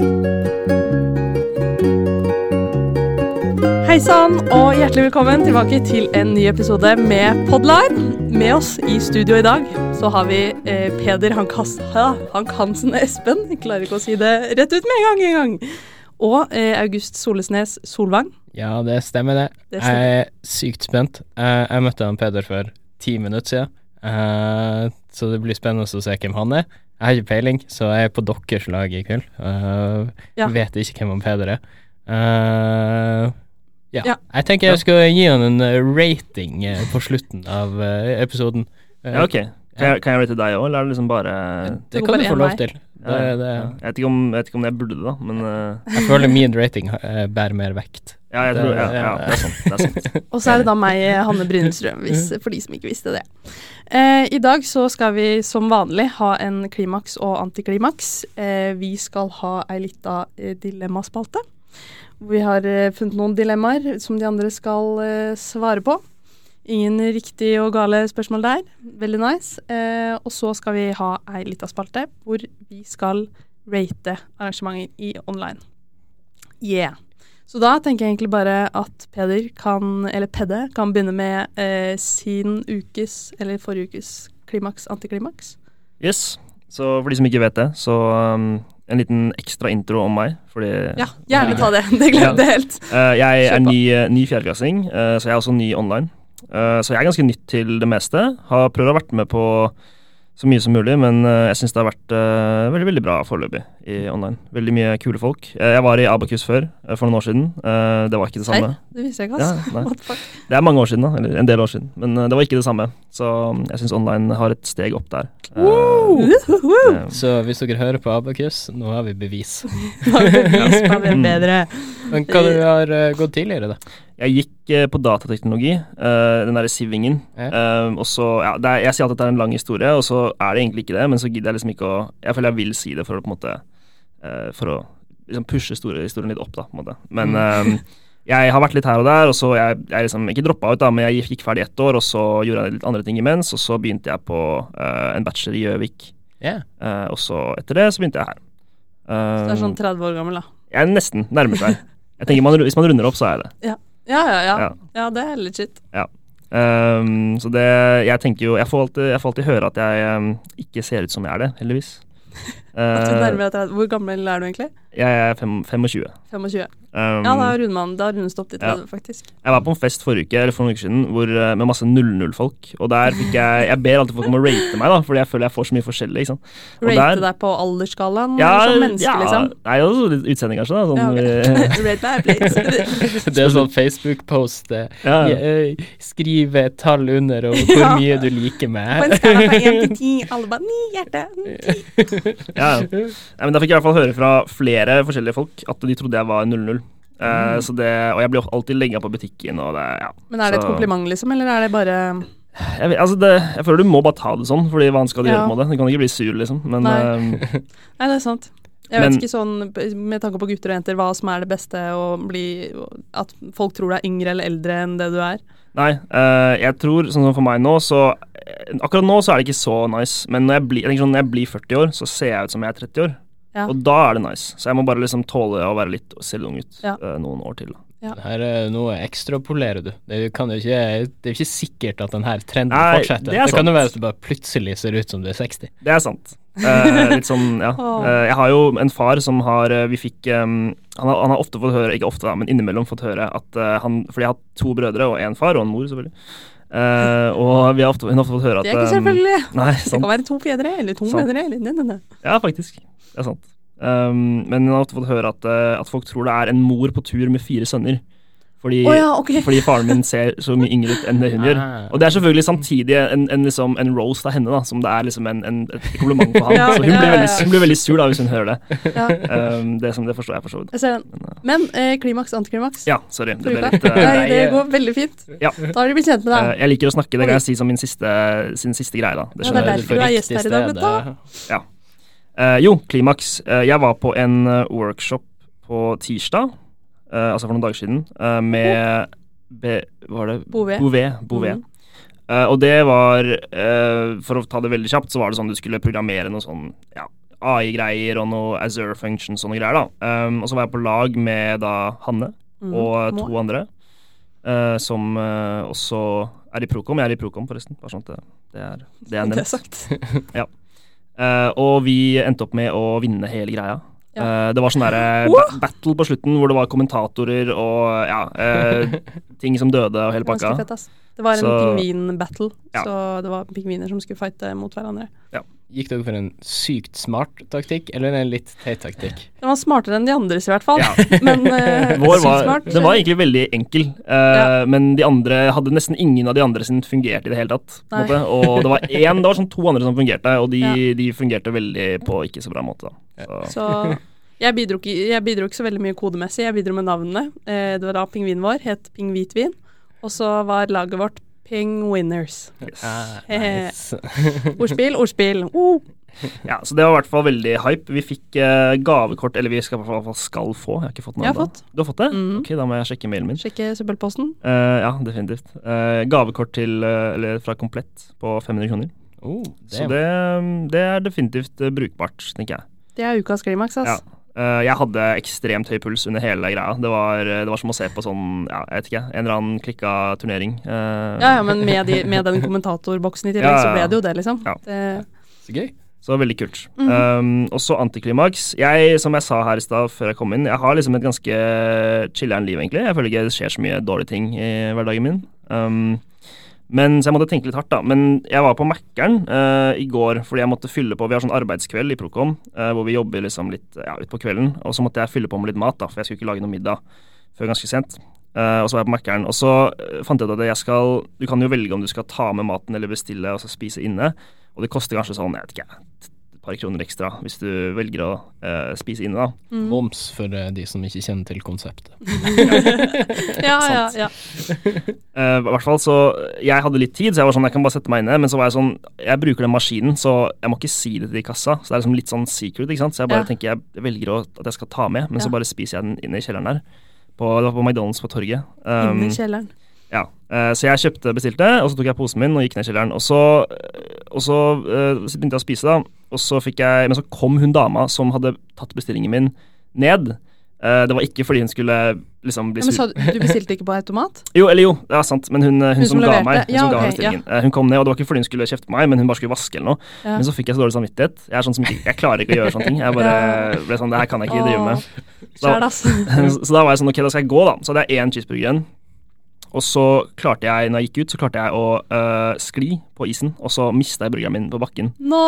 Hei sann, og hjertelig velkommen tilbake til en ny episode med Podline. Med oss i studio i dag så har vi eh, Peder Hank, Hank Hansen Espen. Jeg klarer ikke å si det rett ut med en gang engang. Og eh, August Solesnes Solvang. Ja, det stemmer det. Det stemmer. Jeg er sykt spent. Jeg, jeg møtte han Peder for ti minutter siden, uh, så det blir spennende å se hvem han er. Jeg har ikke peiling, så jeg er på deres lag i kveld. Uh, Ja. Vet ikke hvem han Peder er. Uh, ja. Ja. Jeg tenker jeg skal gi han en eh, rating på slutten av episoden. Ja, ok. Kan jeg, kan jeg rate deg òg, eller er det liksom bare Det Det kan bare du få lov til. Det, det, ja. Jeg, vet ikke om, jeg vet ikke om jeg burde det, da, men uh... jeg føler min rating bærer mer vekt. Ja, jeg tror ja, Det- ja, det er sant. Det er sant. Og så er det da meg, Hanne Brynstrøm, hvis, for de som ikke visste det. Eh, I dag så skal vi som vanlig ha en klimaks og antiklimaks. Eh, vi skal ha ei lita eh, dilemmaspalte. Vi har eh, funnet noen dilemmaer som de andre skal eh, svare på. Ingen riktige og gale spørsmål der. Veldig nice. Eh, og så skal vi ha ei lita spalte hvor vi skal rate arrangementer i online. Yeah. Så da tenker jeg egentlig bare at Peder kan, eller Pedde kan begynne med eh, sin ukes, eller forrige ukes klimaks, antiklimaks. Yes. Så for de som ikke vet det, så um, en liten ekstra intro om meg. Fordi Ja, gjerne ta det. Det glemte jeg helt. Uh, jeg er ny, eh, ny fjerdeklassing, uh, så jeg er også ny online. Uh, så jeg er ganske nytt til det meste. Har prøvd å vært med på så mye som mulig, men eh, jeg syns det har vært eh, veldig veldig bra foreløpig i online. Veldig mye kule folk. Eh, jeg var i Abakus før, for noen år siden. Eh, det var ikke det samme. Nei, Det visste jeg ikke, altså. fuck? Det er mange år siden, da. Eller en del år siden. Men det var ikke det samme. Så um, jeg syns online har et steg opp der. Eh, Uh, Så hvis dere hører på Abakus, nå har vi bevis. Nå har vi bevis på at vi er bedre. Men hva du har gått tidligere, da? Jeg gikk eh, på datateknologi, eh, den derre Sivingen. Ja. Eh, og så, ja, det er, Jeg sier alltid at det er en lang historie, og så er det egentlig ikke det. Men så gidder jeg liksom ikke å Jeg føler jeg vil si det for å på en måte eh, For å liksom pushe store historien litt opp, da. på en måte. Men Mm. eh, jeg har vært litt her og der, og så jeg, jeg liksom ikke droppa ut, da, men jeg gikk ferdig ett år, og så gjorde jeg litt andre ting imens, og så begynte jeg på en bachelor i Gjøvik. Ja. Eh, og så etter det så begynte jeg her. Så du er sånn Eh, 30 år gammel, da. jeg er nesten nærmer seg. Jeg tenker man, Hvis man runder opp, så er jeg det. Ja, ja, ja. Ja. Ja, det er legit. Um, så det Jeg tenker jo Jeg får alltid, jeg får alltid høre at jeg um, ikke ser ut som jeg er det, heldigvis. Uh, Hvor gammel er du egentlig? jeg er fem, 25. 25. Um, Ja, da runder man Da rundes det opp til Ja. faktisk. Jeg var på en fest forrige uke, eller for noen uker siden hvor, uh, med masse 00-folk. Og der fikk jeg Jeg ber alltid folk om å rate meg, da fordi jeg føler jeg får så mye forskjellig. Ikke sant? Og Rate der- deg på aldersskalaen Ja, som menneske, ja, liksom. Nei, også litt utseende, kanskje. Da, sånn, Ja, ok. uh, Rate meg, please. Det er sånn Facebook-post. eh, ja, eh, Skriv et tall under og hvor Ja. mye du liker meg. På en skala fra 1 til 10, alle bare 9 hjerte. mm, ja, ja. Men Da fikk jeg i hvert fall høre fra flere forskjellige folk at de trodde jeg var 00. Uh, så det, og jeg blir alltid lenga på butikken. Og det, ja. Men er det et Så- kompliment, liksom, eller er det bare Jeg, vet, altså det, jeg føler du må bare ta det sånn, Fordi hva skal du Ja. gjøre på det? Du kan ikke bli sur, liksom. Men Nei. ehm, Nei, det er sant. Jeg Men- vet ikke sånn, med tanke på gutter og jenter, hva som er det beste å bli At folk tror du er yngre eller eldre enn det du er. nei, uh, jeg tror sånn som for meg nå, så eh, Akkurat nå så er det ikke så nice, men når jeg, blir, jeg sånn, når jeg blir 40 år, så ser jeg ut som jeg er 30 år. Ja. Og da er det nice. Så jeg må bare liksom tåle å være litt selvung ut Ja. uh, noen år til. da. Her er noe ekstrapolerer du. Det, kan jo ikke, det er jo ikke sikkert at denne trenden Nei, fortsetter. det Det, kan jo være at du bare plutselig ser ut som du er 60. Det er sant. Eh, litt sånn, ja. Eh, jeg har jo en far som har eh, Vi fikk um, han, har, han har ofte fått høre, ikke ofte da, men innimellom fått høre at uh, han Fordi jeg har to brødre og en far og en mor, selvfølgelig. Eh, og vi har ofte, hun har ofte fått høre at Det er ikke selvfølgelig. selvfølgelig. Nei, Det kan være to fedre eller to fjedre mødre. Ja, faktisk. Det er sant. Um, men hun har ofte fått høre at, eh, at folk tror det er en mor på tur med fire sønner. Fordi, oh ja, okay. fordi faren min ser så mye yngre ut enn det hun gjør. Ah. Og det er selvfølgelig samtidig en, en, liksom, en roast av henne, da, som det er liksom en, en, et kompliment på han. Ja, så hun, ja, blir veldig, ja. hun blir veldig sur da hvis hun hører det. Ja, Um, det, som, det forstår jeg for så vidt. jeg ser den. Men, uh, eh, klimaks, antiklimaks. ja, sorry. Det ble litt uh, Nei, det går veldig fint. Ja. Da har de blitt kjent med uh. Jeg liker å snakke, det kan jeg si som min siste, sin siste greie, da. Det Ja, det er derfor du. er gjest her i dag, vet du. Eh, jo, klimaks. Eh, jeg var på en eh, workshop på tirsdag, eh, altså for noen dager siden, uh, med Be, Var det Bouvet. Bouvet. Bouvet. Mm. Eh, og det var For å ta det veldig kjapt, så var det sånn du skulle programmere noe sånn ja, AI-greier og noe Azure functions og noe greier. da. Um, og så var jeg på lag med da Hanne Mm, og må. to andre, eh, som også er i Procom. Jeg er i Procom, forresten. Bare sånn at det, det er, det er Det er sagt. ja. Uh, og vi endte opp med å vinne hele greia. Ja. Eh, det var sånn derre ba battle på slutten hvor det var kommentatorer og ja, eh, ting som døde og hele pakka. fett. Det var en Så- pingvin-battle, Ja. så det var pingviner som skulle fighte mot hverandre. Gikk dere for en sykt smart taktikk, eller en litt teit taktikk? Den var smartere enn de andres i hvert fall, Ja. men uh, Vår var, smart. den var egentlig veldig enkel, uh, Ja. men de andre hadde nesten ingen av de andre sin fungert i det hele tatt. På måte. Og det var én, det var sånn to andre som fungerte, og de, Ja. de fungerte veldig på ikke så bra måte. Da. Så, Så jeg bidro, ikke, jeg bidro ikke så veldig mye kodemessig, jeg bidro med navnene. Eh, det var da pingvinen vår het pingvitvin, og så var laget vårt Ping Winners. yes. Ah, Eh. nice. Ordspill, ordspill. Uh. ja, så det var i hvert fall veldig hype. Vi fikk eh, gavekort, eller vi skal, i hvert fall skal få. Jeg har ikke fått noe ennå. Du har fått det? Mhm. Ok, da må jeg sjekke mailen min. Sjekke søppelposten. Uh, ja, definitivt. Uh, gavekort til, uh, eller fra Komplett på 500 kroner. Oh, Så det, det er definitivt brukbart, tenker jeg. Det er ukas klimaks, ass. Ja. Eh, jeg hadde ekstremt høy puls under hele greia. Det var, det var som å se på sånn, ja, jeg vet ikke, en eller annen klikka turnering. Eh, Ja, ja, men med, de, med den kommentatorboksen i tillegg, Ja, ja, så ble det jo det, liksom. Ja. Det, Så gøy. Så veldig kult. Mhm. um, og så antiklimaks. Jeg, som jeg sa her i stad før jeg kom inn, jeg har liksom et ganske chiller'n liv, egentlig. Jeg føler ikke det skjer så mye dårlige ting i hverdagen min. Um, men, så jeg måtte tenke litt hardt, da. Men jeg var på Mækkern uh, i går fordi jeg måtte fylle på Vi har sånn arbeidskveld i Procom uh, hvor vi jobber liksom litt ja, utpå kvelden. Og så måtte jeg fylle på med litt mat, da, for jeg skulle ikke lage noe middag før ganske sent. Uh, og så var jeg på Mækkern. Og så fant jeg ut at jeg skal Du kan jo velge om du skal ta med maten eller bestille og så spise inne. Og det koster kanskje sånn, jeg vet ikke, par kroner ekstra hvis du velger å eh, spise inne, da. mm. Moms for eh, de som ikke kjenner til konseptet. Ja, ja, ja. Eh, I hvert fall så Jeg hadde litt tid, så jeg var sånn, jeg kan bare sette meg inne. Men så var jeg sånn, jeg bruker den maskinen, så jeg må ikke si det til de i kassa. Så det er liksom litt sånn secret, ikke sant. Så jeg bare Ja. tenker jeg velger å, at jeg skal ta med, men Ja. så bare spiser jeg den inne i kjelleren der. På, det var på McDonald's på torget. Um, i kjelleren. Ja, eh, Så jeg kjøpte, bestilte, og så tok jeg posen min og gikk ned i kjelleren. Og så, og så eh, så begynte jeg å spise, da. Og så fikk jeg, Men så kom hun dama som hadde tatt bestillingen min, ned. Uh, det var ikke fordi hun skulle liksom bli Ja, men sur. sa, du bestilte ikke på automat? Jo, eller jo, det ja, sant. Men hun, hun, Hun som, som ga meg hun Ja, som ga ok, meg. Eh, Hun kom ned, og det var ikke fordi hun skulle kjefte på meg, men hun bare skulle vaske eller noe. Ja. Men så fikk jeg så dårlig samvittighet. Jeg er sånn som ikke, jeg klarer ikke å gjøre sånne ting. Jeg bare ble sånn, det her kan jeg ikke drive med. Så, så da var jeg sånn, ok, da skal jeg gå, da. Så hadde jeg én cheeseburger igjen. Og så klarte jeg, når jeg gikk ut, så klarte jeg å uh, skli på isen, og så mista jeg burgeren min på bakken. No!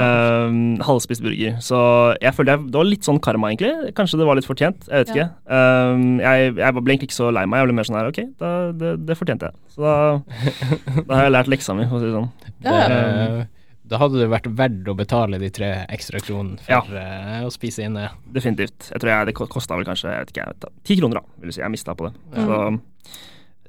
Uh, halvspist burger. Så jeg følte jeg, det var litt sånn karma, egentlig. Kanskje det var litt fortjent. Jeg vet Ja. ikke. Uh, jeg, jeg ble egentlig ikke så lei meg. Jeg ble mer sånn her, ok, da, det, det fortjente jeg. Så da, da har jeg lært leksa mi, for å si det sånn. Det, da hadde det vært verdt å betale de tre ekstra kronene for ja. å spise inne. Definitivt. Jeg tror jeg, det kosta vel kanskje jeg vet ikke, ti kroner, da, vil du si. Jeg mista på det. Mm. Så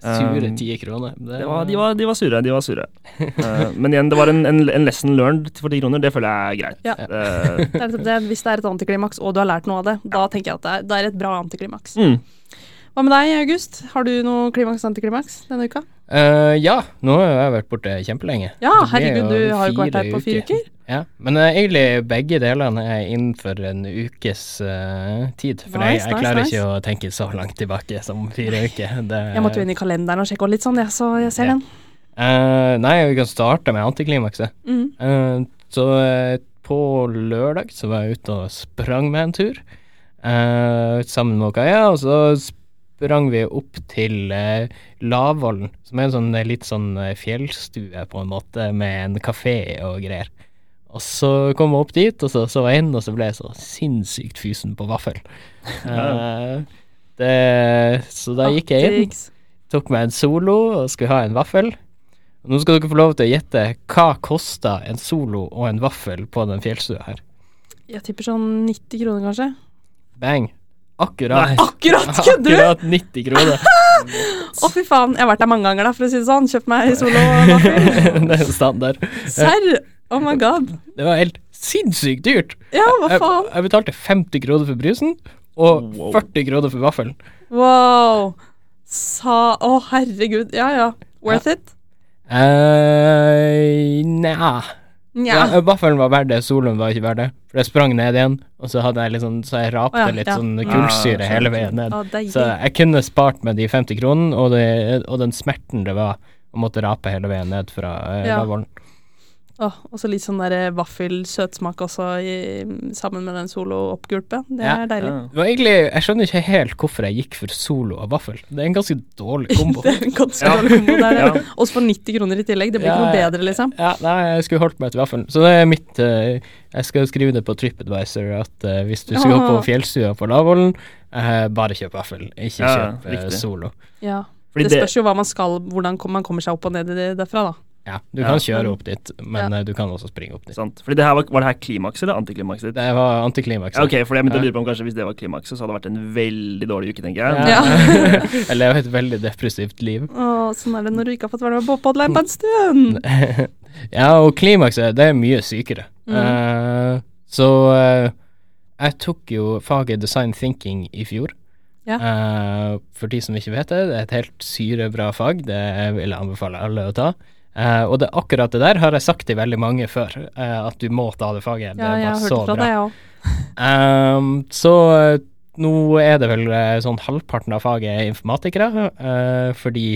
Sure Um, ti kroner. Det, var, de, var, de var sure. De var sure. Uh, men igjen, det var en, en, en lesson learned for ti kroner. Det føler jeg er greit. Ja. Uh, Det er nettopp det. Hvis det er et antiklimaks, og du har lært noe av det, da tenker jeg at det er, det er et bra antiklimaks. mm. Hva med deg, August? Har du noe klimaks-antiklimaks denne uka? Eh, ja, nå har jeg vært borte kjempelenge. Ja, herregud, du har jo ikke vært her på fire uker. Ja, men uh, egentlig begge delene er innenfor en ukes uh, tid. For jeg, Nice, jeg nice, klarer nice. ikke å tenke så langt tilbake som fire uker. Det, Jeg måtte jo inn i kalenderen og sjekke litt sånn, ja, så jeg ser Ja. den. Nei, vi kan starte med antiklimakset. Mm. Så på lørdag så var jeg ute og sprang med en tur sammen med Kaja, og så sprang vi opp til eh, Lavollen, som er en sånn eh, litt sånn eh, fjellstue på en måte, med en kafé og greier. Og så kom jeg opp dit, og så så jeg inn, og så ble jeg så sinnssykt fysen på vaffel. Eh, det, så da gikk jeg inn tok meg en solo og skulle ha en vaffel. Og nå skal dere få lov til å gjette hva kosta en solo og en vaffel på den fjellstua her. Jeg tipper sånn 90 kroner, kanskje. Bang. Akkurat. Nei. Akkurat, kødder du?! Akkurat 90 kroner. Å, fy faen. Jeg har vært der mange ganger, da, for å si det sånn. Kjøpt meg solo det er standard. Serr! Oh my god. Det var helt sinnssykt dyrt. Ja, hva faen? jeg betalte 50 kroner for brusen og Wow. 40 kroner for vaffelen. Wow. Sa Å, herregud. Ja ja. Worth it? Uh, Nja Nja. Ja, Vaffelen var verdt det, soloen var ikke verdt det. For jeg sprang ned igjen, og så hadde jeg sånn Så jeg rapte oh, ja, litt ja. sånn Ah, kullsyre ah, hele veien ned. Oh. Så jeg kunne spart med de 50 kronene, og, og den smerten det var å måtte rape hele veien ned fra eh, Ja. lavvollen. Åh, og så litt sånn der vaffel-søtsmak også i, sammen med den solo-oppgulpet. Det Ja. er deilig. Ja. Det var egentlig Jeg skjønner ikke helt hvorfor jeg gikk for solo og vaffel. Det er en ganske dårlig kombo. det er en ganske Ja. dårlig kombo. Det er det. Også for 90 kroner i tillegg. Det blir ikke noe bedre, liksom. Ja, nei, jeg skulle holdt meg til vaffelen. Så det er mitt uh, Jeg skal skrive det på TripAdvisor at uh, hvis du skal gå på fjellstua på Lavollen, uh, bare kjøp vaffel, ikke kjøp eh, solo. Ja. Fordi det det, spørs jo hva man skal, hvordan man kommer seg opp og ned derfra, da. Ja, du Ja. kan kjøre opp dit, men Ja. eh, du kan også springe opp dit. sant. Fordi det her var, var det her klimakset eller antiklimakset? Det var antiklimakset. Ja, ok, for jeg begynte å lure på om kanskje hvis det var klimakset, så hadde det vært en veldig dårlig uke, tenker jeg. Ja. Ja. jeg lever et veldig depressivt liv. Å, sånn er det når du ikke har fått være med på podline på en stund. ja, og klimakset, det er mye sykere. Mm. Uh, så uh, jeg tok jo faget design thinking i fjor. Ja. Uh, for de som ikke vet det, det er et helt syrebra fag. Det vil jeg anbefale alle å ta. Eh, og det, akkurat det der har jeg sagt til veldig mange før, uh, at du må ta det faget. Ja, det har så bra. Det, ja. um, så uh, nå er det vel sånn halvparten av faget er informatikere, fordi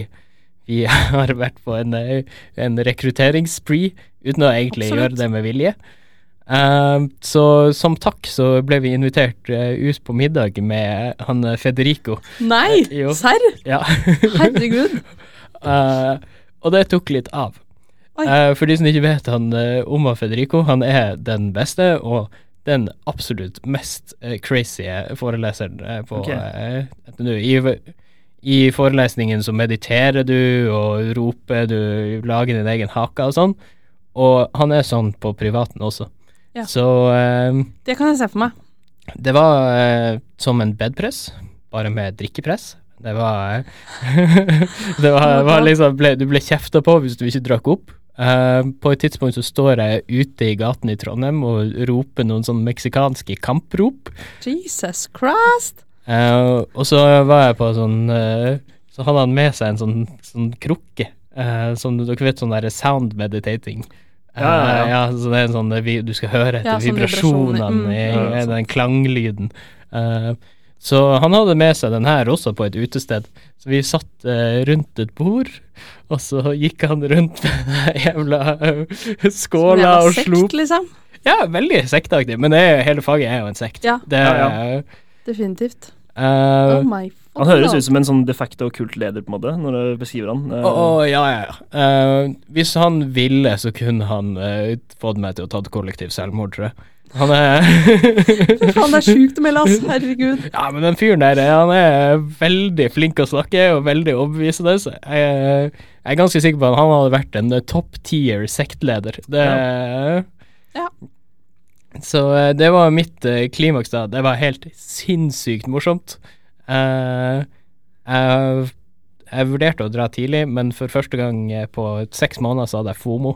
vi har vært på en, en rekrutteringsspree uten å egentlig Absolutt. gjøre det med vilje. Så som takk så ble vi invitert ut på middag med han Federico. Nei! Serr? Ja. Herregud. Eh, og det tok litt av. Eh, for de som ikke vet han uh, Oma Federico, han er den beste og den absolutt mest uh, crazy foreleseren eh, på okay. eh, NTNU. I, I forelesningen så mediterer du og roper, du lager din egen hake og sånn. Og han er sånn på privaten også. Ja. Så eh, Det kan jeg se for meg. det var eh, som en bedpress, bare med drikkepress. Det var eh, Det var, var liksom ble, Du ble kjefta på hvis du ikke drakk opp. Uh, på et tidspunkt så står jeg ute i gaten i Trondheim og roper noen sånn meksikanske kamprop. Jesus Christ. Uh, og så var jeg på sånn uh, Så hadde han med seg en sånn, sånn krukke. eh, som dere vet, sånn der sound meditating. Ja, ja, ja. så det er en sånn Du skal høre etter Ja, vibrasjonene mm. i, i den klanglyden. Eh, så han hadde med seg den her også på et utested. Så vi satt eh, rundt et bord, og så gikk han rundt med den jævla eh, skåla og sekt, slo liksom. Ja, veldig sektaktig, men det er, hele faget er jo en sekt. Ja. Det, Ja, Definitivt. Uh, Oh my Han høres ut som en sånn de facto kultleder, på en måte, når du beskriver han. Eh, Å, oh, ja, ja, ja. Uh, hvis han ville, så kunne han uh, fått meg til å ta kollektiv selvmord, tror jeg. Han er Fy faen, det er sjukt å melde, ass. Herregud. Ja, men den fyren der, han er veldig flink å snakke og veldig overbevisende. Jeg, jeg er ganske sikker på at han hadde vært en eh, top tier sektleder. Det Ja. Så eh, det var mitt eh, klimaks da. Det var helt sinnssykt morsomt. Uh, jeg, jeg vurderte å dra tidlig, men for første gang på seks måneder så hadde jeg FOMO.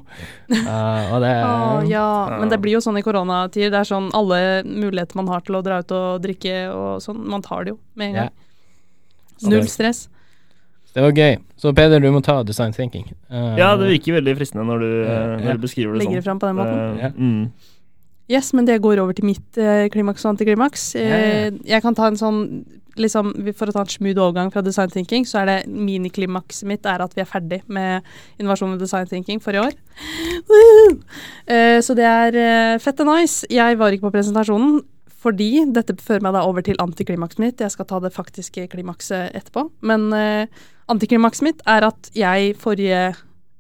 Uh, og det ah, ja. uh, Men det blir jo sånn i koronatider. Det er sånn alle muligheter man har til å dra ut og drikke og sånn, man tar det jo med en gang. gang. Null stress. Det var gøy. Så Peder, du må ta design thinking. Uh, Ja, det virker veldig fristende når du, når du beskriver det Legger det sånn. fram på den måten. Eh, Ja. mm. Yes, men det går over til mitt eh, klimaks og antiklimaks. Eh, jeg kan ta en sånn liksom, For å ta en smooth overgang fra design thinking, så er det miniklimakset mitt er at vi er ferdig med innovasjon med design thinking for i år. Eh, så det er uh, fette nice. Jeg var ikke på presentasjonen. Fordi dette fører meg da over til antiklimakset mitt. Jeg skal ta det faktiske klimakset etterpå. Men uh, antiklimakset mitt er at jeg forrige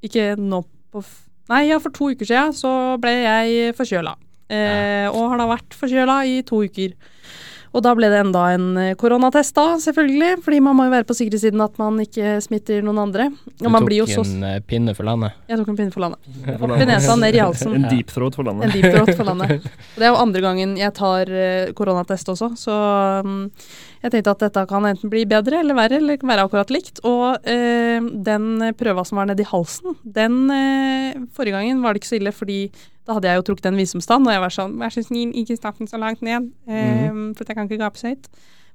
Ikke nå på Nei, ja, for to uker siden så ble jeg forkjøla. Eh, og har da vært forkjøla i to uker. Og da ble det enda en eh, koronatest, da, selvfølgelig. Fordi man må jo være på sikre siden at man ikke smitter noen andre. Du Og man tok blir jo så en eh, pinne for landet. Jeg tok en pinne for landet. For Opp i nesa, ned i halsen. En deep throat for landet. En deep throat for landet. Og det er jo andre gangen jeg tar eh, koronatest også, så mm, jeg tenkte at dette kan enten bli bedre eller verre, eller kan være akkurat likt. Og eh, den prøva som var nedi halsen, den eh, Forrige gangen var det ikke så ille, fordi da hadde jeg jo trukket en visdomstann, og jeg var sånn Vær så snill, ikke stapp den så langt ned, eh, for jeg kan ikke gape så høyt.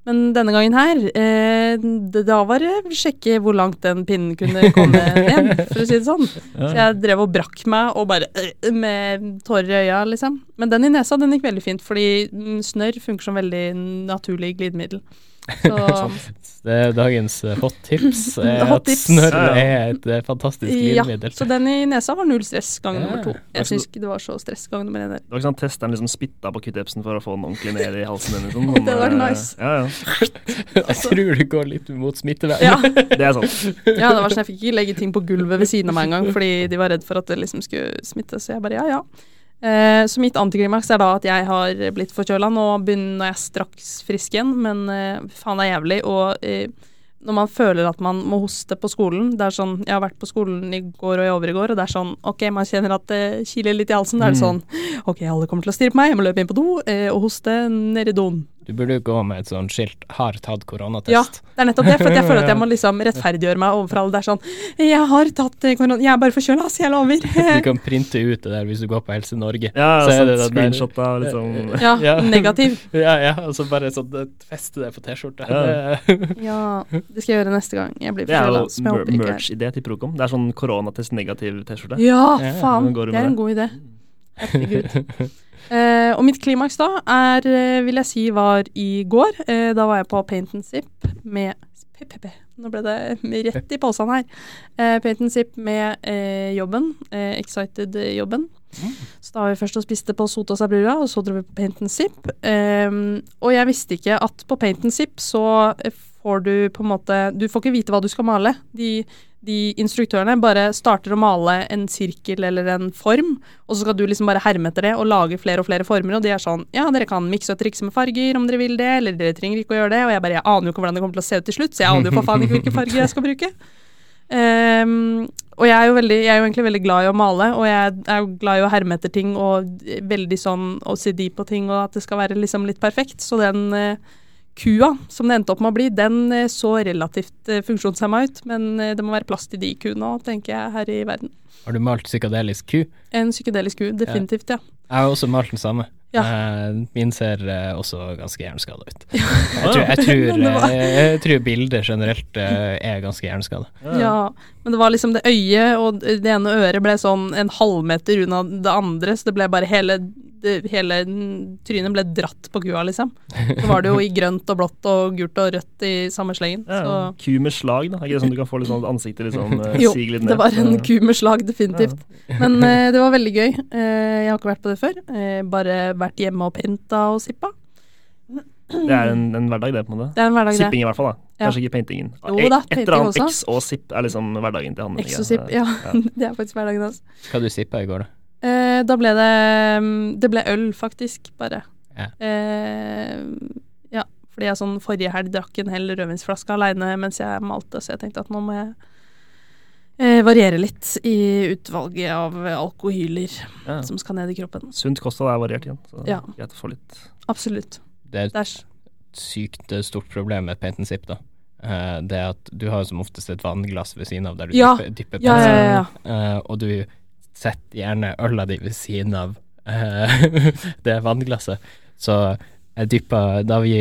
Men denne gangen her, eh, det- da var det sjekke hvor langt den pinnen kunne komme ned, for å si det sånn. Så jeg drev og brakk meg og bare øh, med tårer i øya, liksom. Men den i nesa, den gikk veldig fint, fordi mm, snørr funker som veldig naturlig glidemiddel. Så Det er dagens eh, hot tips. er Hot at tips. Snørr er et fantastisk glidemiddel. ja, så den i nesa var null stress gang Ja. nummer to. Jeg Altså- syns ikke det var så stress gang nummer én der. Det var ikke sånn testeren liksom spytta på q-tipsen for å få den ordentlig ned i halsen din. Liksom. Sånn, Det var eh, nice. Ja, ja. Jeg tror det går litt mot smittevern. Ja. Det er sant. ja, det var sånn jeg fikk ikke legge ting på gulvet ved siden av meg engang, fordi de var redd for at det liksom skulle smitte, så jeg bare ja, ja. Eh, så mitt antiklimaks er da at jeg har blitt forkjøla. Nå begynner jeg straks frisk igjen, men eh, faen det er jævlig. Og eh, når man føler at man må hoste på skolen Det er sånn, Jeg har vært på skolen i går og i overgår og det er sånn OK, man kjenner at det kiler litt i halsen. Da er det sånn OK, alle kommer til å stirre på meg, jeg må løpe inn på do eh, og hoste ned i doen. Du burde jo gå med et sånt skilt 'har tatt koronatest'. Ja, det er nettopp det. For jeg føler at jeg må liksom rettferdiggjøre meg overfor alle. Det er sånn Jeg har tatt eh, korona, jeg er bare forkjøla, så jeg lover. Du kan printe ut det der hvis du går på Helse Norge. Ja, Så er sånn det der- screenshot av liksom Ja, Ja. negativ. Ja, ja, og så bare sånn eh, feste det på T-skjorta. Ja. Det- Ja, det skal jeg gjøre neste gang jeg blir Det er jo forkjøla. Er. merch-idé til Procom. Det er sånn koronatest negativ T-skjorte. Ja, Ja, faen. Det er en god idé. Herregud. Eh, og mitt klimaks da er, eh, vil jeg si, var i går. Eh, da var jeg på Paint and Zip med PPP. Nå ble det rett i posen her. Eh, Paint and Zip med eh, jobben. Eh, Excited-jobben. Så da var vi først og spiste på Sotas Abrura, og så dro vi på Paint and Zip. Ehm, og jeg visste ikke at på Paint and Zip så får du på en måte Du får ikke vite hva du skal male. De, de instruktørene bare starter å male en sirkel eller en form, og så skal du liksom bare herme etter det og lage flere og flere former, og de er sånn Ja, dere kan mikse og trikse med farger om dere vil det, eller dere trenger ikke å gjøre det, og jeg bare Jeg aner jo ikke hvordan det kommer til å se ut til slutt, så jeg aner jo for faen ikke hvilke farger jeg skal bruke. Um, og jeg er, jo veldig, jeg er jo egentlig veldig glad i å male, og jeg er jo glad i å herme etter ting og veldig sånn OCD på ting, og at det skal være liksom litt perfekt. Så den eh, kua som det endte opp med å bli, den eh, så relativt uh, funksjonshemma ut, men eh, det må være plass til de kuene òg, tenker jeg, her i verden. Har du malt psykadelisk ku? En psykedelisk ku, definitivt, ja. Jeg har også malt den samme. Ja. Eh, min ser eh, også ganske hjerneskada ut. Ja. Jeg tror, jeg, tror, eh, jeg tror bildet generelt eh, er ganske hjerneskada. Ja, men det var liksom det øyet og det ene øret ble sånn en halvmeter unna det andre, så det ble bare hele, det, hele trynet ble dratt på kua, liksom. Så var det jo i grønt og blått og gult og rødt i samme slengen. Ja, Så Ku med slag, da. Er ikke det sånn du kan få litt sånn ansiktet liksom eh, jo, siger litt ned? det var en Ja. ku med slag, definitivt. Men uh, det var veldig gøy. Uh, jeg har ikke vært på det før. Eh, bare vært hjemme og printa og sippa. Det er en, en hverdag, det, på en måte. Det er en hverdag, det. Sipping i hvert fall, da. Ja. Kanskje ikke paintingen. Jo da, Et eller annet. X og sipp er liksom hverdagen til han. X og sipp, ja. det er faktisk hverdagen hans. Hva du sippa i går, da? Eh, da ble det mm, Det ble øl, faktisk, bare. Ja. Eh, ja, fordi jeg sånn forrige helg drakk en hel rødvinsflaske aleine mens jeg malte, så jeg tenkte at nå må jeg eh, variere litt i utvalget av alkohyler Ja. som skal ned i kroppen. Sunt kosthold er variert igjen, så Ja. greit å få litt Absolutt. Det er et sykt eh, stort problem med paint and sip, da. Eh, det at du har som oftest et vannglass ved siden av der du Ja. dypper, dypper Ja, ja, ja. ja. Eh, og du setter gjerne øla di ved siden av uh, det vannglasset. Så jeg dyppa da, vi,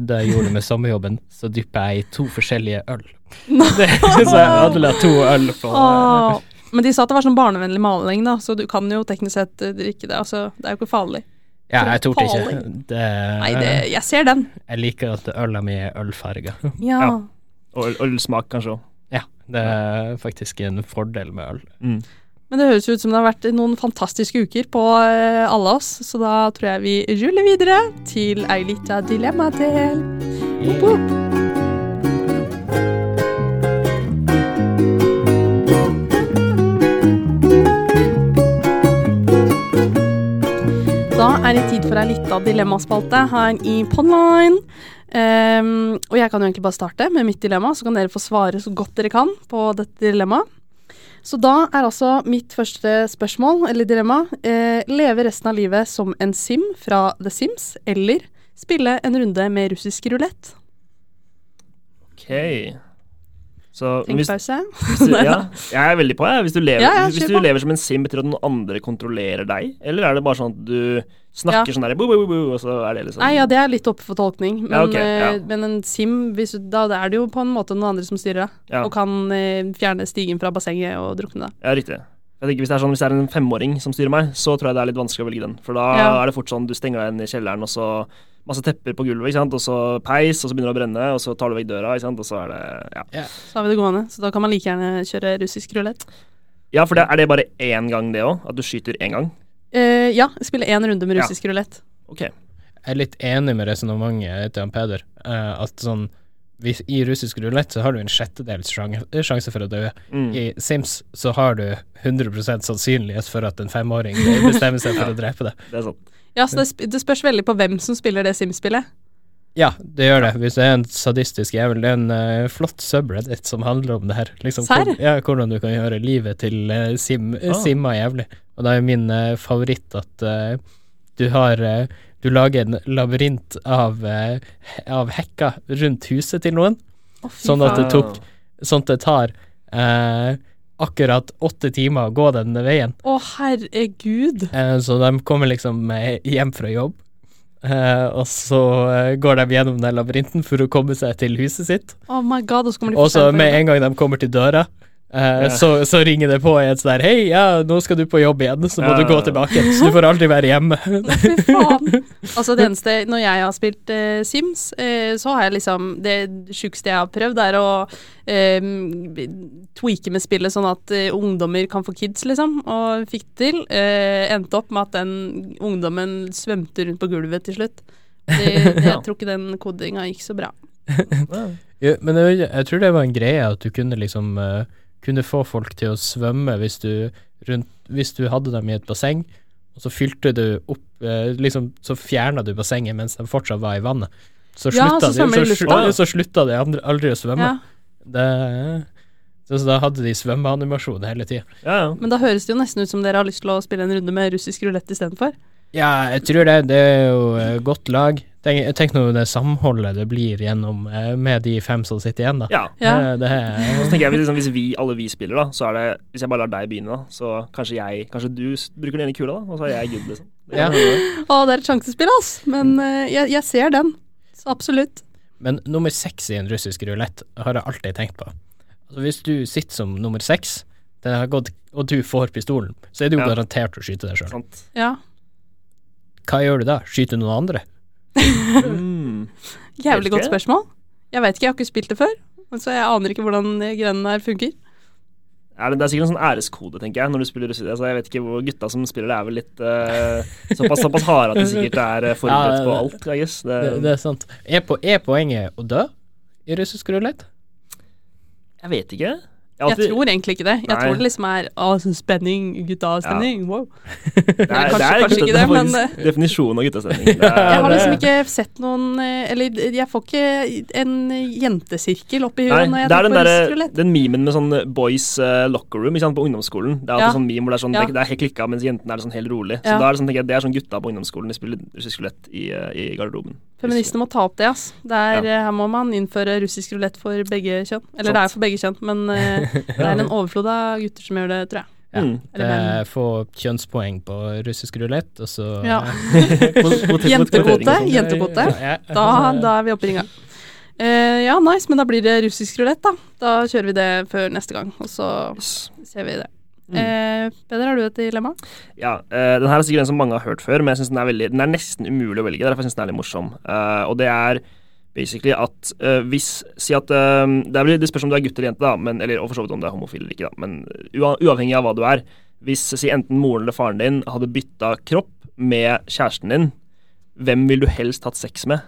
da jeg gjorde det med sommerjobben, så dyppa jeg i to forskjellige øl. Det, så jeg ødela to øl på Åh. Men de sa at det var sånn barnevennlig maling, da, så du kan jo teknisk sett eh, drikke det. Altså, det er jo ikke farlig. Ja, jeg torde ikke. Det, Nei, det, jeg ser den. Jeg liker at øla mi er ølfarga. Ja. Ja. Og ølsmak, kanskje òg. Ja, det er faktisk en fordel med øl. Mm. Men det høres ut som det har vært noen fantastiske uker på eh, alle oss, så da tror jeg vi ruller videre til ei lita dilemmadel. Woop, woop. Da er det tid for ei lita dilemmaspalte her i Podline. Um, og jeg kan jo egentlig bare starte med mitt dilemma, så kan dere få svare så godt dere kan på dette dilemmaet. Så da er altså mitt første spørsmål, eller dilemma, eh, leve resten av livet som en sim fra The Sims, eller spille en runde med russisk rulett. Ok. Så hvis, Tenkepause. hvis du, ja, jeg er veldig på, jeg. Hvis du lever, Ja, ja, hvis du lever som en sim, betyr det at noen andre kontrollerer deg? Eller er det bare sånn at du Snakker sånn der bo, bo, bo, og så er det liksom Nei, ja, det er litt oppe for tolkning. Men, Ja, okay, ja. eh, men en sim, hvis, du- da er det jo på en måte noen andre som styrer det. Ja. Og kan eh, fjerne stigen fra bassenget og drukne det. Ja, riktig. Jeg tenker Hvis det er sånn, hvis det er en femåring som styrer meg, så tror jeg det er litt vanskelig å velge den. For da Ja. er det fort sånn du stenger deg inn i kjelleren, og så masse tepper på gulvet, ikke sant? og så peis, og så begynner det å brenne, og så tar du vekk døra, ikke sant? og så er det Ja, Så har vi det gående. Så da kan man like gjerne kjøre russisk rulett. ja for det, er det bare én gang, det òg? At du skyter én gang? Eh, ja, spille én runde med Ja. russisk rulett. Ok. Jeg er litt enig med resonnementet til han Peder. Uh, at sånn hvis, I russisk rulett så har du en sjettedels sjanse for å dø. Mm. I Sims så har du 100% sannsynlighet for at en femåring bestemmer seg for å drepe deg. Det er sant. Ja, så det, sp- det spørs veldig på hvem som spiller det Sims-spillet. Ja, det gjør det. Hvis det er en sadistisk jævel. Det er en uh, flott subreddit som handler om det her. Liksom, Serr? hvor- ja, hvordan du kan gjøre livet til uh, sim, Ah. simma jævlig. Og da er min uh, favoritt at eh, du har eh, Du lager en labyrint av, eh, av hekker rundt huset til noen, oh, Sånn at det tok- sånn at det tar eh, akkurat åtte timer å gå den veien. Å, herregud. Eh, så de kommer liksom eh, hjem fra jobb, eh, og så eh, går de gjennom den labyrinten for å komme seg til huset sitt. Oh my god, og så med en gang de kommer til døra, eh, Ja. så, så ringer det på i et sånn Hei, ja, nå skal du på jobb igjen, så må Ja. du gå tilbake. Så du får aldri være hjemme. Fy faen. Altså det eneste Når jeg har spilt uh, Sims, uh, så har jeg liksom Det sjukeste jeg har prøvd, er å tweake med spillet sånn at ungdommer kan få kids, liksom. Og fikk det til. Eh, endte opp med at den ungdommen svømte rundt på gulvet til slutt. Det, det, jeg tror ikke den kodinga gikk så bra. Ja. Men jeg, jeg tror det var en greie at du kunne liksom Kunne få folk til å svømme hvis du, rundt, hvis du hadde dem i et basseng, og så fylte du opp eh, liksom, Så fjerna du bassenget mens de fortsatt var i vannet. Så Ja, så de så, så slutta de andre, aldri å svømme. Ja. Det, så, så da hadde de svømmeanimasjon hele tida. Ja, ja. Men da høres det jo nesten ut som dere har lyst til å spille en runde med russisk rulett istedenfor. Ja, jeg tror det. Det er jo eh, godt lag. Tenk, tenk nå det samholdet det blir gjennom eh, med de fem som sitter igjen, da. ja. Ja. Det, det er, Så tenker jeg hvis, liksom, hvis vi, alle vi spiller, da, så er det Hvis jeg bare lar deg begynne, da, så kanskje jeg Kanskje du bruker den ene kula, da, og så er jeg good, liksom. Det Ja. Å, det er et sjansespill, ass. Men eh, jeg, jeg ser den. Så absolutt. Men nummer seks i en russisk rulett har jeg alltid tenkt på. Altså Hvis du sitter som nummer seks, den har gått, og du får pistolen, så er du jo Ja. garantert å skyte deg sjøl. Ja. Hva gjør du da? Skyter du noen andre? Mm. Jævlig godt spørsmål. Jeg vet ikke, jeg har ikke spilt det før. Så jeg aner ikke hvordan de greiene der funker. Ja, det, det er sikkert en sånn æreskode, tenker jeg, når du spiller russisk. Altså, jeg vet ikke hvor gutta som spiller det, er vel litt uh, såpass, såpass harde at de sikkert er eh, forberedt Ja, på alt, jeg guess. Det, Det, det er sant. Er, på, er poenget å dø i russisk rulett? jeg vet ikke. Jeg, Jeg tror egentlig ikke det. Jeg Nei. tror det liksom er å, spenning, guttastemning, ja. Wow. det er, kanskje- det er, kanskje ikke det men, definisjonen av guttastemning. Er- Jeg har liksom ikke sett noen eh, Eller jeg får ikke en jentesirkel opp i huet når jeg det er tenker den, på der, den memen med sånn boys eh, locker room sant, på ungdomsskolen. Det er alltid Ja. sånn meme hvor det er, sånn, Ja. det, er helt klikka, mens jentene er sånn helt rolig. Så Ja. da er det sånn, tenker jeg, det er sånn gutta på ungdomsskolen. De spiller russisk rulett i, eh, i garderoben. Feministene må ta opp det, ass. Det er, Ja. eh, Her må man innføre russisk rulett for begge kjønn. Eller Sånt. det er for begge kjønn, men uh, det er en overflod av gutter som gjør det, tror jeg. Ja. Mm. Det er få kjønnspoeng på russisk rulett, og så Ja. Jentekvote. Jentekvote. Da, da er vi oppe i ringa. Uh, ja, nice, men da blir det russisk rulett, da. Da kjører vi det før neste gang, og så ser vi det. Mm. Eh, Peder, har du et dilemma? Ja, eh, den her er sikkert en som mange har hørt før, men jeg synes den er veldig Den er nesten umulig å velge. Derfor synes jeg den er litt morsom. Eh, og det er basically at eh, hvis Si at eh, det, er, det spørs om du er gutt eller jente, da, men, eller, og for så vidt om du er homofil eller ikke, da. Men uavhengig av hva du er. Hvis si enten moren eller faren din hadde bytta kropp med kjæresten din, hvem ville du helst hatt sex med?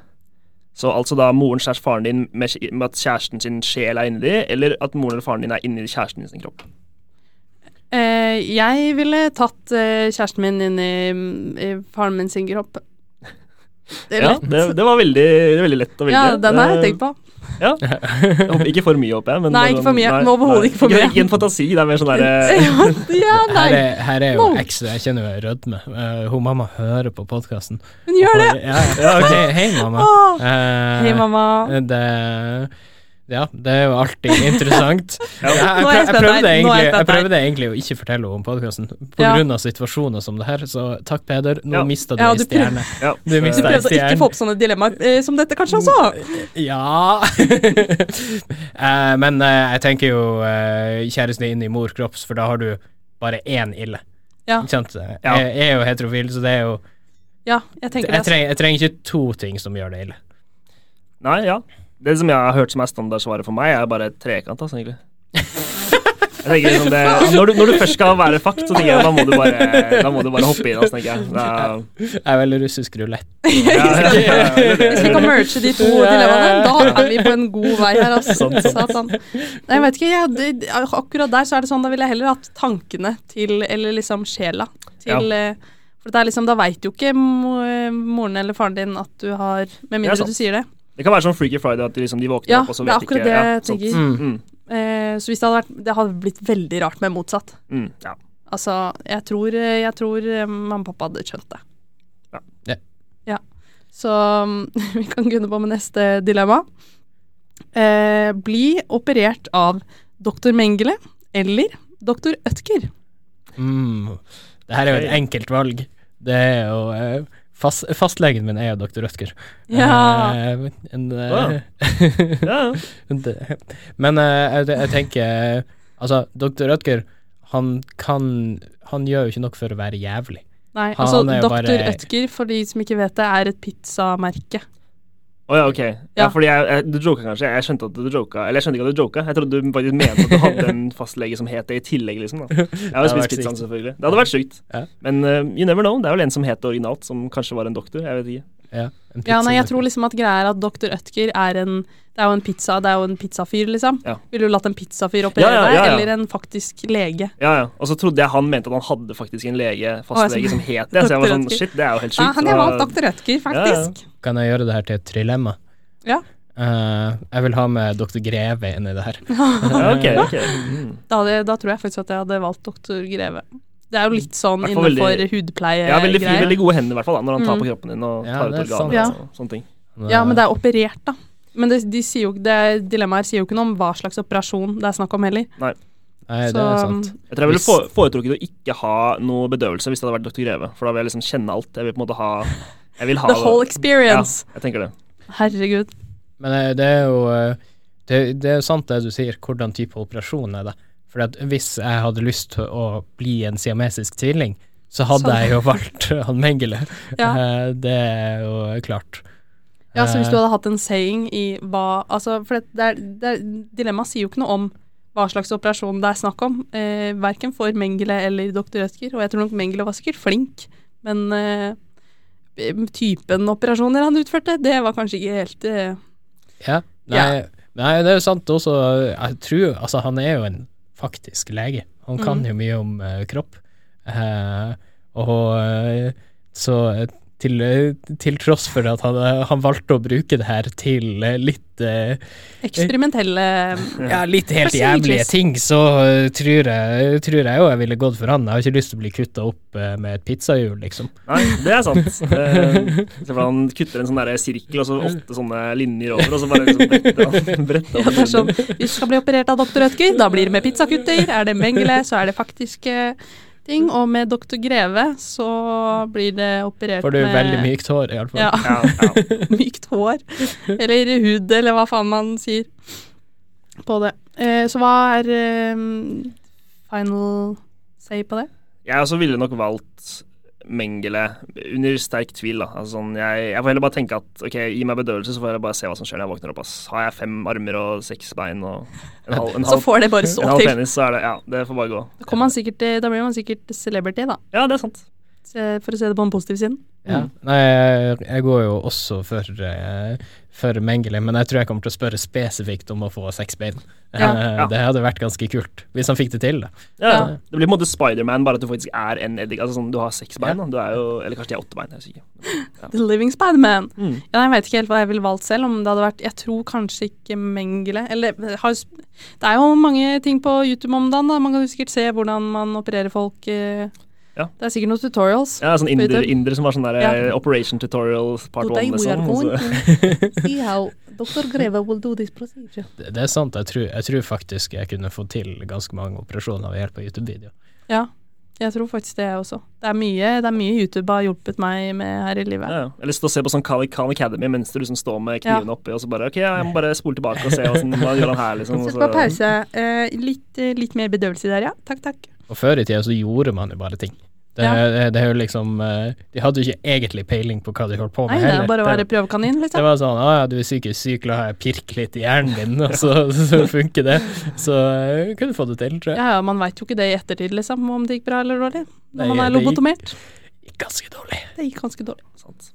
Så altså da moren slash faren din med, med at kjæresten sin sjel er inni eller at moren eller faren din er inni kjæresten din sin kropp? Eh, jeg ville tatt eh, kjæresten min inn i, i faren min sin kropp. Det er Ja, lett. det, det var veldig, veldig lett å velge. Ja, den har jeg Eh, tenkt på. Ja. Jeg håper ikke for mye, håper jeg. Men Nei, ikke for mye. overhodet nei. ikke for mye. Ikke en fantasi, det er mer sånn derre ja, Her er, her er jo ekstra Jeg kjenner jo jeg rødme. Uh, hun mamma hører på podkasten. hun gjør det! Ja, ja. Hei, hei, mamma. Eh, Hei, mamma. Det, Ja, det er jo alltid interessant. Ja. Jeg, jeg, jeg jeg, prøvde jeg egentlig, jeg prøvde egentlig å ikke fortelle om podkasten på Ja. situasjoner som det her, så takk, Peder. Nå Ja. mista du Ja, ei stjerne. Ja. Du eh, Du prøvde å ikke få opp sånne dilemmaer eh, som dette, kanskje også? Ja Eh, Men eh, jeg tenker jo eh, kjæresten din i mor kropps, for da har du bare én ille. Ja. Ikke sant? Jeg, Ja. jeg er jo heterofil, så det er jo Ja, jeg tenker jeg det. trenger, jeg trenger ikke to ting som gjør det ille. Nei, ja. Det som jeg har hørt som er standardsvaret for meg, er bare trekant, altså, egentlig. Jeg tenker liksom det, når, du, når du først skal være fakt, så tenker jeg da må du bare, da må du bare hoppe inn. Altså, tenker jeg. Da, Jeg er vel russisk rulett. ja, ja, ja, ja. Hvis vi kan merge de to dilemmaene, da er vi på en god vei her, altså. Satan. Nei, jeg vet ikke, jeg, akkurat der så er det sånn, da ville jeg heller hatt tankene til, eller liksom sjela, til eh, For det er liksom, da veit jo ikke moren eller faren din at du har Med mindre du sier det. Det kan være sånn Freaky Friday at de, liksom, de våkner Ja, opp, og så det er vet akkurat ikke det ja, jeg tenker. Mm. Mm, Eh, så hvis det hadde vært Det hadde blitt veldig rart med motsatt. mm, ja. Altså, jeg tror, jeg tror eh, mamma og pappa hadde skjønt det. Ja. Ja. Ja. Så mm, vi kan gunne på med neste dilemma. Eh, bli operert av doktor Mengele eller doktor Ødker. Mm. Det her er jo et enkelt valg. Det er jo eh, fast, Fastlegen min er jo doktor Rødtger. Ja. Uh, en, uh. Ja, ja. men uh, jeg, jeg tenker Altså, doktor Rødtger, han kan Han gjør jo ikke nok for å være jævlig. Nei, Han altså jo bare- for de som ikke vet det, er et pizzamerke. Å ja, ok. Ja, fordi jeg, jeg, du joka kanskje? Jeg skjønte at du joka. Eller jeg skjønte ikke at du joka. Jeg trodde du faktisk mente at du hadde en fastlege som het det i tillegg, liksom. da. Jeg har jo spist pizzaen, selvfølgelig. Det hadde vært sykt. Ja. Men uh, you never know. Det er vel en som het det originalt, som kanskje var en doktor. Jeg vet ikke. Ja, en Ja, nei, jeg tror liksom at greia er at Dr. Ødker er en Det er jo en pizza, det er jo en pizzafyr, liksom. Ja. Ville du latt en pizzafyr operere Ja, ja, ja, ja. deg, eller en faktisk lege? Ja, ja. Og så trodde jeg han mente at han hadde faktisk en lege, fastlege som het det. Så jeg var sånn shit, det er jo helt Ja, han har valgt Dr. Ødker, faktisk. Kan jeg gjøre det her til et trilemma? Ja. Uh, jeg vil ha med Dr. Greve inn i det her. Ja, okay. ok. Mm. Da, hadde, da tror jeg faktisk at jeg hadde valgt Dr. Greve. Det er jo litt sånn innenfor hudpleie Ja, veldig, greier. veldig gode hender, i hvert fall, da, når han tar Mm. på kroppen din og Ja, tar ut det er sant. Ja. og sånne ting. Ja, men det er operert, da. Men det, de sier jo, det dilemmaet sier jo ikke noe om hva slags operasjon det er snakk om heller. Nei, det Så er sant. Jeg tror jeg ville foretrukket å ikke ha noe bedøvelse hvis det hadde vært Dr. Greve, for da vil jeg liksom kjenne alt. Jeg vil på en måte ha Jeg vil ha The whole experience. Ja, jeg tenker det. Herregud. Men eh, det er jo eh, det, det er sant det du sier, hvordan type operasjon er det. For hvis jeg hadde lyst til å bli en siamesisk tvilling, så hadde sånn. jeg jo valgt han Mengele. Ja. Eh, Det er jo klart. Ja, så hvis Eh, du hadde hatt en saying i hva Altså, for det, det dilemmaet sier jo ikke noe om hva slags operasjon det er snakk om, eh, verken for Mengele eller doktor Rødtger, og jeg tror nok Mengele var sikkert flink, men eh, typen operasjoner han utførte, det var kanskje ikke helt eh, Ja. Nei, nei, det er jo sant også. Jeg tror Altså, han er jo en faktisk lege. Han kan mm. jo mye om eh, kropp. Eh, og eh, så til, eh, til tross for at han, eh, han valgte å bruke det her til eh, litt eh, eksperimentelle Ja, litt helt jævlige ting, så tror jeg tror jeg jo jeg ville gått for han. Jeg har ikke lyst til å bli kutta opp med et pizzahjul, liksom. Nei, det er sant. Eh, Se for deg han kutter en sånn der sirkel, og så åtte sånne linjer over, og så bare liksom bretter han bretter Ja, det er sånn. Hvis du skal bli operert av doktor Rødtger, da blir det med pizzakutter. Er det Mengele, så er det faktiske ting. Og med doktor Greve så blir det operert med Får du med veldig mykt hår, iallfall. Ja, Ja, ja. mykt hår. Eller hud, eller hva faen man sier på det. Eh, så hva er eh, final say på det? Jeg også ville nok valgt Mengele under sterk tvil. da altså, sånn, jeg, jeg får heller bare tenke at ok, gi meg bedøvelse, så får jeg bare se hva som skjer når jeg våkner opp. Ass. Har jeg fem armer og seks bein og en halv, en Så får det bare stå en halv til. penis, så er det Ja, det får bare gå. Da, man sikkert, eh, da blir man sikkert celebrity, da. Ja, det er sant. Se- For å se det på den positive siden. Ja. Nei, jeg, går jo også for, eh, for Mengele, men jeg tror jeg kommer til å spørre spesifikt om å få seks bein. Ja. Eh, Det hadde vært ganske kult, hvis han fikk det til. da. Ja, Ja. Det blir på en måte Spiderman, bare at du faktisk er en eddik. Altså sånn, Du har seks bein, da. Du er jo Eller kanskje de har åtte bein. Jeg er sikker. The Living Spiderman. Mm. Ja, jeg vet ikke helt hva jeg ville valgt selv, om det hadde vært Jeg tror kanskje ikke Mengele Eller har, det er jo mange ting på YouTube om dagen, da. Man kan jo sikkert se hvordan man opererer folk. eh, Ja. Det er sikkert noen tutorials. Ja, sånn På inder, som var sånn der Ja. eh, Operation Tutorial part Today one, liksom. going to see how Dr. Greve will do this procedure. Det, det er sant, jeg tror, jeg tror faktisk jeg kunne få til ganske mange operasjoner ved hjelp av YouTube-video. Ja, jeg tror faktisk det, jeg også. Det er mye, det er mye YouTube har hjulpet meg med her i livet. Ja, ja. Eller stå og se på sånn Khan Khan Academy mens du liksom står med Ja. knivene oppi, og så bare OK, jeg må bare spole tilbake og se hva gjør han her, liksom. Sett på pause. Eh, litt, eh, litt mer bedøvelse der, ja. Takk, takk. Og før i tida så gjorde man jo bare ting. Det, Ja. det, er jo liksom eh, De hadde jo ikke egentlig peiling på hva de holdt på med Nei, det heller. er bare å være prøvekanin, liksom. det var sånn Å ja, du er psykisk syk, la jeg pirke litt i hjernen din, og så, så funker det. Så jeg kunne få det til, tror jeg. Ja, ja, man veit jo ikke det i ettertid, liksom, om det gikk bra eller dårlig. Nei, Når man er lobotomert. det gikk-. Ganske dårlig. Det gikk ganske dårlig. Sant.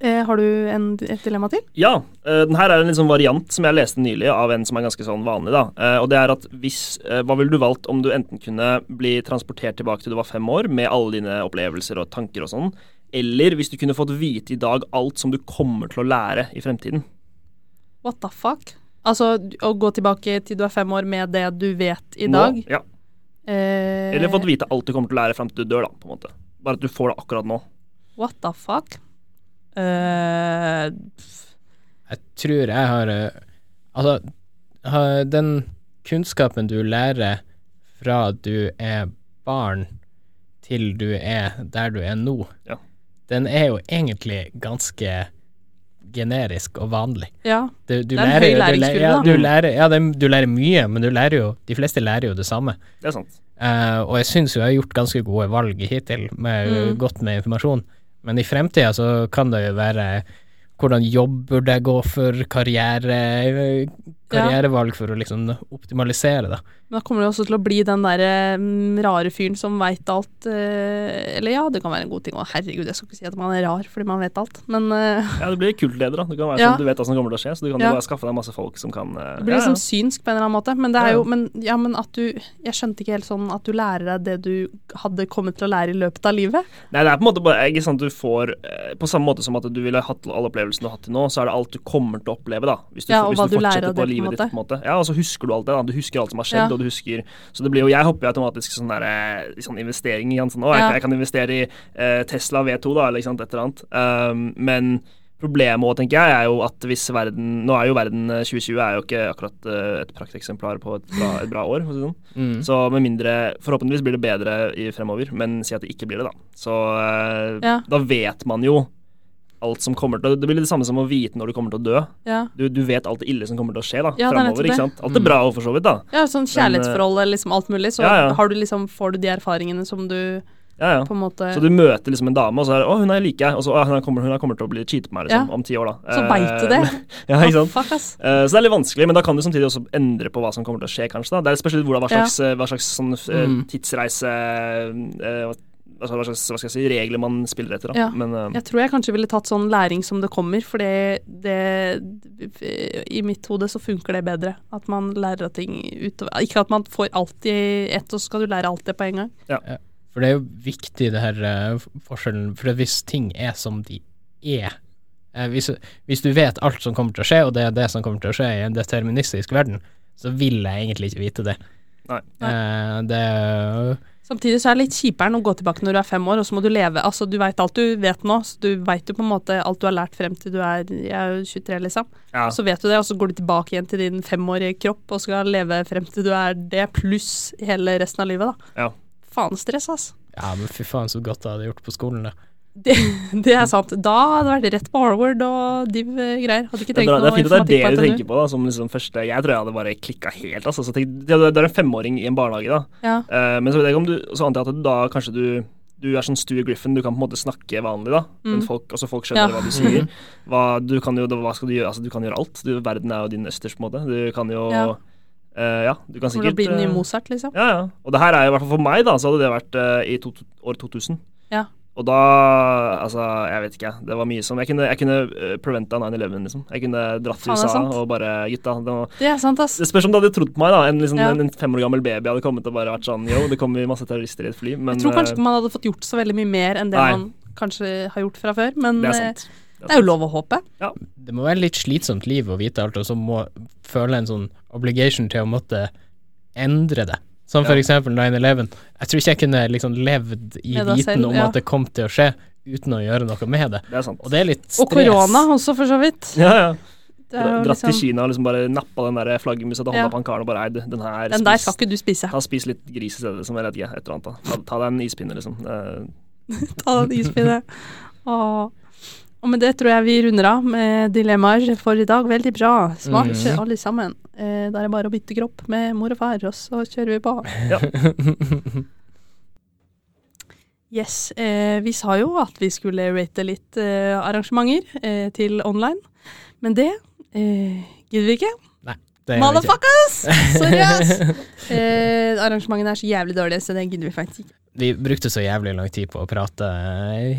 Eh, har du en, et dilemma til? Ja, eh, den her er en sånn variant som jeg leste nylig av en som er ganske sånn vanlig. da. Eh, og det er at hvis, Hva ville du valgt om du enten kunne bli transportert tilbake til du var fem år med alle dine opplevelser og tanker og sånn, eller hvis du kunne fått vite i dag alt som du kommer til å lære i fremtiden? What the fuck? Altså å gå tilbake til du er fem år med det du vet i dag. Nå, ja. Eh, Eller fått vite alt du kommer til å lære frem til du dør, da. på en måte. Bare at du får det akkurat nå. What the fuck? Eh, Jeg tror jeg har eh, Altså, den kunnskapen du lærer fra du er barn til du er der du er nå, Ja. den er jo egentlig ganske generisk og vanlig. ja. Du, du Det er en lærer høy læringskurve, ja, da. du lærer, ja, det, du lærer mye, men du lærer jo De fleste lærer jo det samme. Det er sant. Uh, og jeg syns jo jeg har gjort ganske gode valg hittil, med Mm. godt med informasjon. Men i fremtida så kan det jo være hvordan jobb burde jeg gå for, karriere, karrierevalg for å liksom optimalisere det. Men da kommer du også til å bli den der mm, rare fyren som veit alt. eh, eller ja, det kan være en god ting. Å, herregud, jeg skal ikke si at man er rar fordi man vet alt, men eh, Ja, Du blir kultleder, da. Du kan være Ja. sånn, du vet hva som kommer til å skje, så du kan Ja. bare skaffe deg masse folk som kan eh, det blir liksom ja. synsk på en eller annen måte. Men det er jo men, ja, men at du Jeg skjønte ikke helt sånn at du lærer deg det du hadde kommet til å lære i løpet av livet. Nei, det er på en måte bare ikke sant du får På samme måte som at du ville hatt alle opplevelsene du har hatt til nå, så er det alt du kommer til å oppleve, da. Hvis du, Ja, og hvis hva du lærer av det, på en livet ditt, på en måte. Ja, og så husker du alt det, da. Du husker alt som har skjedd. Og du husker Så det blir jo Jeg hopper jo automatisk sånn der eh, sånn investering i sånn Å, jeg, jeg kan investere i uh, Tesla V2, da, eller sant, et eller annet. Um, men Problemet også, tenker jeg, er jo at hvis verden Nå er jo verden eh, 2020 er jo ikke akkurat eh, et prakteksemplar på et bra, et bra år, sånn. Mm. Så med mindre Forhåpentligvis blir det bedre i fremover, men si at det ikke blir det, da. Så eh, Ja. da vet man jo alt som kommer til å Det blir det samme som å vite når du kommer til å dø. Ja, Du, du vet alt det ille som kommer til å skje da, Ja, det er fremover. Ikke sant? Alt det bra for så vidt, da. ja sånn kjærlighetsforhold eller liksom alt mulig. Så Ja, ja. Har du liksom, får du de erfaringene som du Ja, ja. på en måte Så du møter liksom en dame, og så er det 'Å, hun er like jeg', og så «Å, hun, er- kommer, hun er- kommer til å bli cheatet på meg liksom, Ja. om ti år, da. Så veit du det. ja, ikke sant. Fuck, ass. Eh, så det er litt vanskelig, men da kan du samtidig også endre på hva som kommer til å skje, kanskje. da. Det er spesielt hvordan, hva slags, eh, hva slags sånn, eh, Mm. tidsreise eh, hva, altså, hva slags hva skal jeg si, regler man spiller etter. da. Ja. Men uh, Jeg tror jeg kanskje ville tatt sånn læring som det kommer, for det, det I mitt hode så funker det bedre. At man lærer av ting utover Ikke at man får alt i ett, og så skal du lære alt det på en gang. For det er jo viktig, det her uh, forskjellen. For hvis ting er som de er eh, hvis, hvis du vet alt som kommer til å skje, og det er det som kommer til å skje i en deterministisk verden, så vil jeg egentlig ikke vite det. Nei. Eh, det er Samtidig så er det litt kjipere enn å gå tilbake når du er fem år, og så må du leve Altså, du veit alt du vet nå, så du veit jo på en måte alt du har lært frem til du er, er 23, liksom. ja. Så vet du det, og så går du tilbake igjen til din femårige kropp og skal leve frem til du er det, pluss hele resten av livet, da. Ja. Faen stress, altså. Ja, men fy faen så godt jeg hadde gjort på skolen, da. Det, det er sant. Da hadde det vært rett på Harvard og div eh. Hadde ikke tenkt noe det er fint at det er det du tenker på da, som liksom første Jeg tror jeg hadde bare klikka helt. Altså. Så tenk, det er en femåring i en barnehage, da. Ja. Uh, men så vet jeg ikke om du Så antar jeg at du da kanskje du du er sånn Stuart Griffin, du kan på en måte snakke vanlig, da. Men Mm. folk, altså folk skjønner Ja. hva du sier. Hva, du kan jo, hva skal du gjøre? Altså, du kan gjøre alt. Du, verden er jo din østers, på en måte. Du kan jo Ja. Uh, ja, du kan sikkert å bli den nye Mozart, liksom. Ja, ja. Og det her er jo i hvert fall for meg, da, så hadde det vært uh, i to, år 2000. Ja. Og da Altså, jeg vet ikke. Det var mye som Jeg kunne, jeg kunne uh, preventa 9-11, liksom. Jeg kunne dratt til USA sant. og bare Gutta, det var Det er sant, ass. det spørs om du hadde trodd på meg, da. En, liksom, Ja. en, en fem år gammel baby hadde kommet og bare vært sånn Yo, det kommer masse terrorister i et fly, men Jeg tror kanskje eh, ikke man hadde fått gjort så veldig mye mer enn det Nei. man kanskje har gjort fra før, men det er eh, sant. det er jo lov å håpe. Det må være litt slitsomt liv å vite alt, og så må føle en sånn obligation til å måtte endre det. Som for eksempel 9-11. Jeg tror ikke jeg kunne liksom levd i viten om ja. at det kom til å skje, uten å gjøre noe med det. Det er sant. Og det er litt stress. Og korona også, for så vidt. Ja, ja. Det er jo Dratt til liksom, Kina og liksom bare nappa den der flaggermusa til hånda Ja. på han karen og bare Eid, den her den der skal ikke du spise. Ta Spis litt gris i stedet, liksom. Eller vet ikke, et eller annet. da. Ta, ta deg en ispinne, liksom. ta Ta den ispinne. Åh. Og med det tror jeg vi runder av med dilemmaer for i dag. Veldig bra. Smart, mm. alle sammen. Eh, da er det bare å bytte kropp med mor og far, og så kjører vi på. Yes. Eh, vi sa jo at vi skulle rate litt eh, arrangementer eh, til online, men det eh, gidder vi ikke. Er Motherfuckers! Seriøst! Eh, arrangementene er så jævlig dårlige, så det gidder vi faktisk ikke. Vi brukte så jævlig lang tid på å prate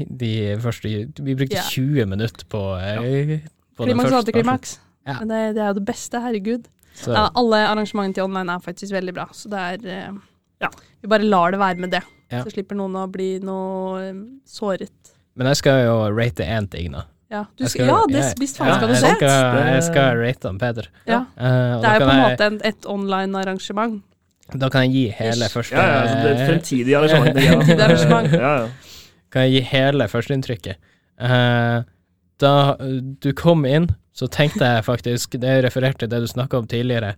de første Vi brukte Ja. 20 minutter på, ja. på Klimaks og antiklimaks. Ja. Men det, det er jo det beste, herregud. Så, Ja, alle arrangementene til online er faktisk veldig bra, så det er eh, Ja. Vi bare lar det være med det. Ja. Så slipper noen å bli noe eh, såret. Men jeg skal jo rate én ting, da. Ja, du skal, skal, ja det, visst faen ja, skal du se. jeg skal rate han Peder. Ja. Uh, Det er jo på en måte et, et online-arrangement. Da kan jeg gi hele Ish. første Ja, ja, altså, det er et fremtidig arrangement. det Fremtidig arrangement. Ja, ja. kan jeg gi hele førsteinntrykket. Eh, da du kom inn, så tenkte jeg faktisk Det refererte til det du snakka om tidligere.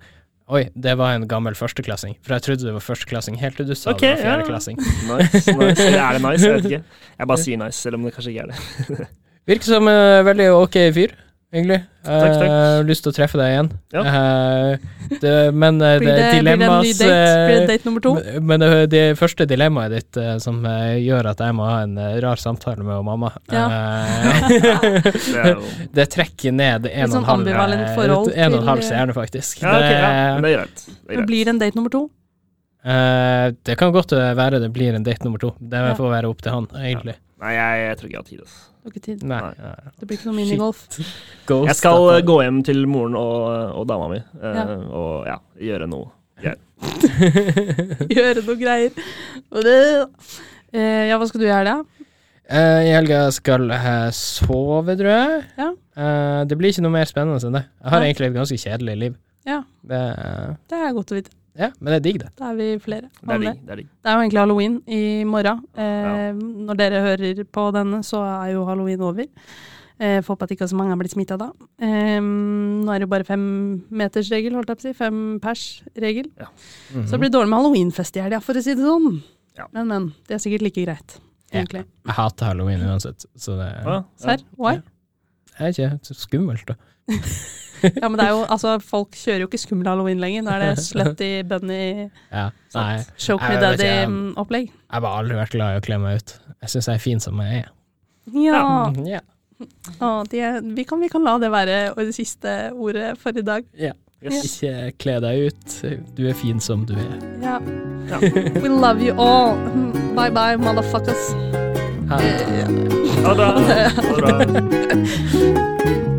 Oi, det var en gammel førsteklassing. For jeg trodde det var førsteklassing helt til du sa okay, det var ja. fjerdeklassing. Nice, nice. Eller er det nice? Jeg vet ikke. Jeg bare sier nice, selv om det kanskje ikke er det. Virker som en veldig ok fyr, egentlig. Takk, takk. Eh, har lyst til å treffe deg igjen. Ja. Eh, det, men Blir det det, er blir det en ny date? Blir det date nummer to? Men- Men det, det første dilemmaet ditt eh, som gjør at jeg må ha en rar samtale med mamma, Ja. eh, Det er det trekker ned en og sånn en halv En og en halv seerne, faktisk. Ja, okay, ja. Det- det er greit. Det blir det en date nummer to? Eh, det kan godt være det blir en date nummer to. Det får være opp til han, egentlig. Nei, jeg, jeg tror ikke jeg har tid. Altså. Du har ikke tid. Nei. Nei. Det blir ikke noe minigolf. Ghost, Jeg skal eh, gå hjem til moren og, og dama mi uh, Ja. og ja, gjøre noe. Gjøre noe greier. uh, Eh, ja, hva skal du gjøre da? Eh, I helga skal jeg sove, tror jeg. Ja. Eh, det blir ikke noe mer spennende enn det. Jeg har egentlig et ganske kjedelig liv. Ja. Det, Det er godt å vite. Ja, men det er digg, det. Da er vi flere. Det er digg. Det er digg. Det er jo egentlig halloween i morgen. Eh, Ja. Når dere hører på denne, så er jo halloween over. Eh, Får håpe at ikke så mange har blitt smitta da. Eh, nå er det jo bare femmetersregel, holdt jeg på å si. Fem pers-regel. Mhm. Så det blir dårlig med halloweenfest i helga, for å si det sånn. Ja. Men, men. Det er sikkert like greit, Ja. egentlig. Jeg hater halloween uansett, så det Ja, ja. Serr? Why? er ikke så skummelt, da. Ja, men det er jo, altså, folk kjører jo ikke skummel halloween lenger. Nå er det slutty bunny, Ja. Nei, choke me daddy-opplegg. jeg har bare aldri vært glad i å kle meg ut. Jeg syns jeg er fin som jeg er. Ja. Ja. Å, er, vi, kan, vi kan la det være det siste ordet for i dag. ja. Yes. Ikke kle deg ut. Du er fin som du er. Ja. Ja. We love you all. Bye bye, motherfuckers. Ha det. Ha det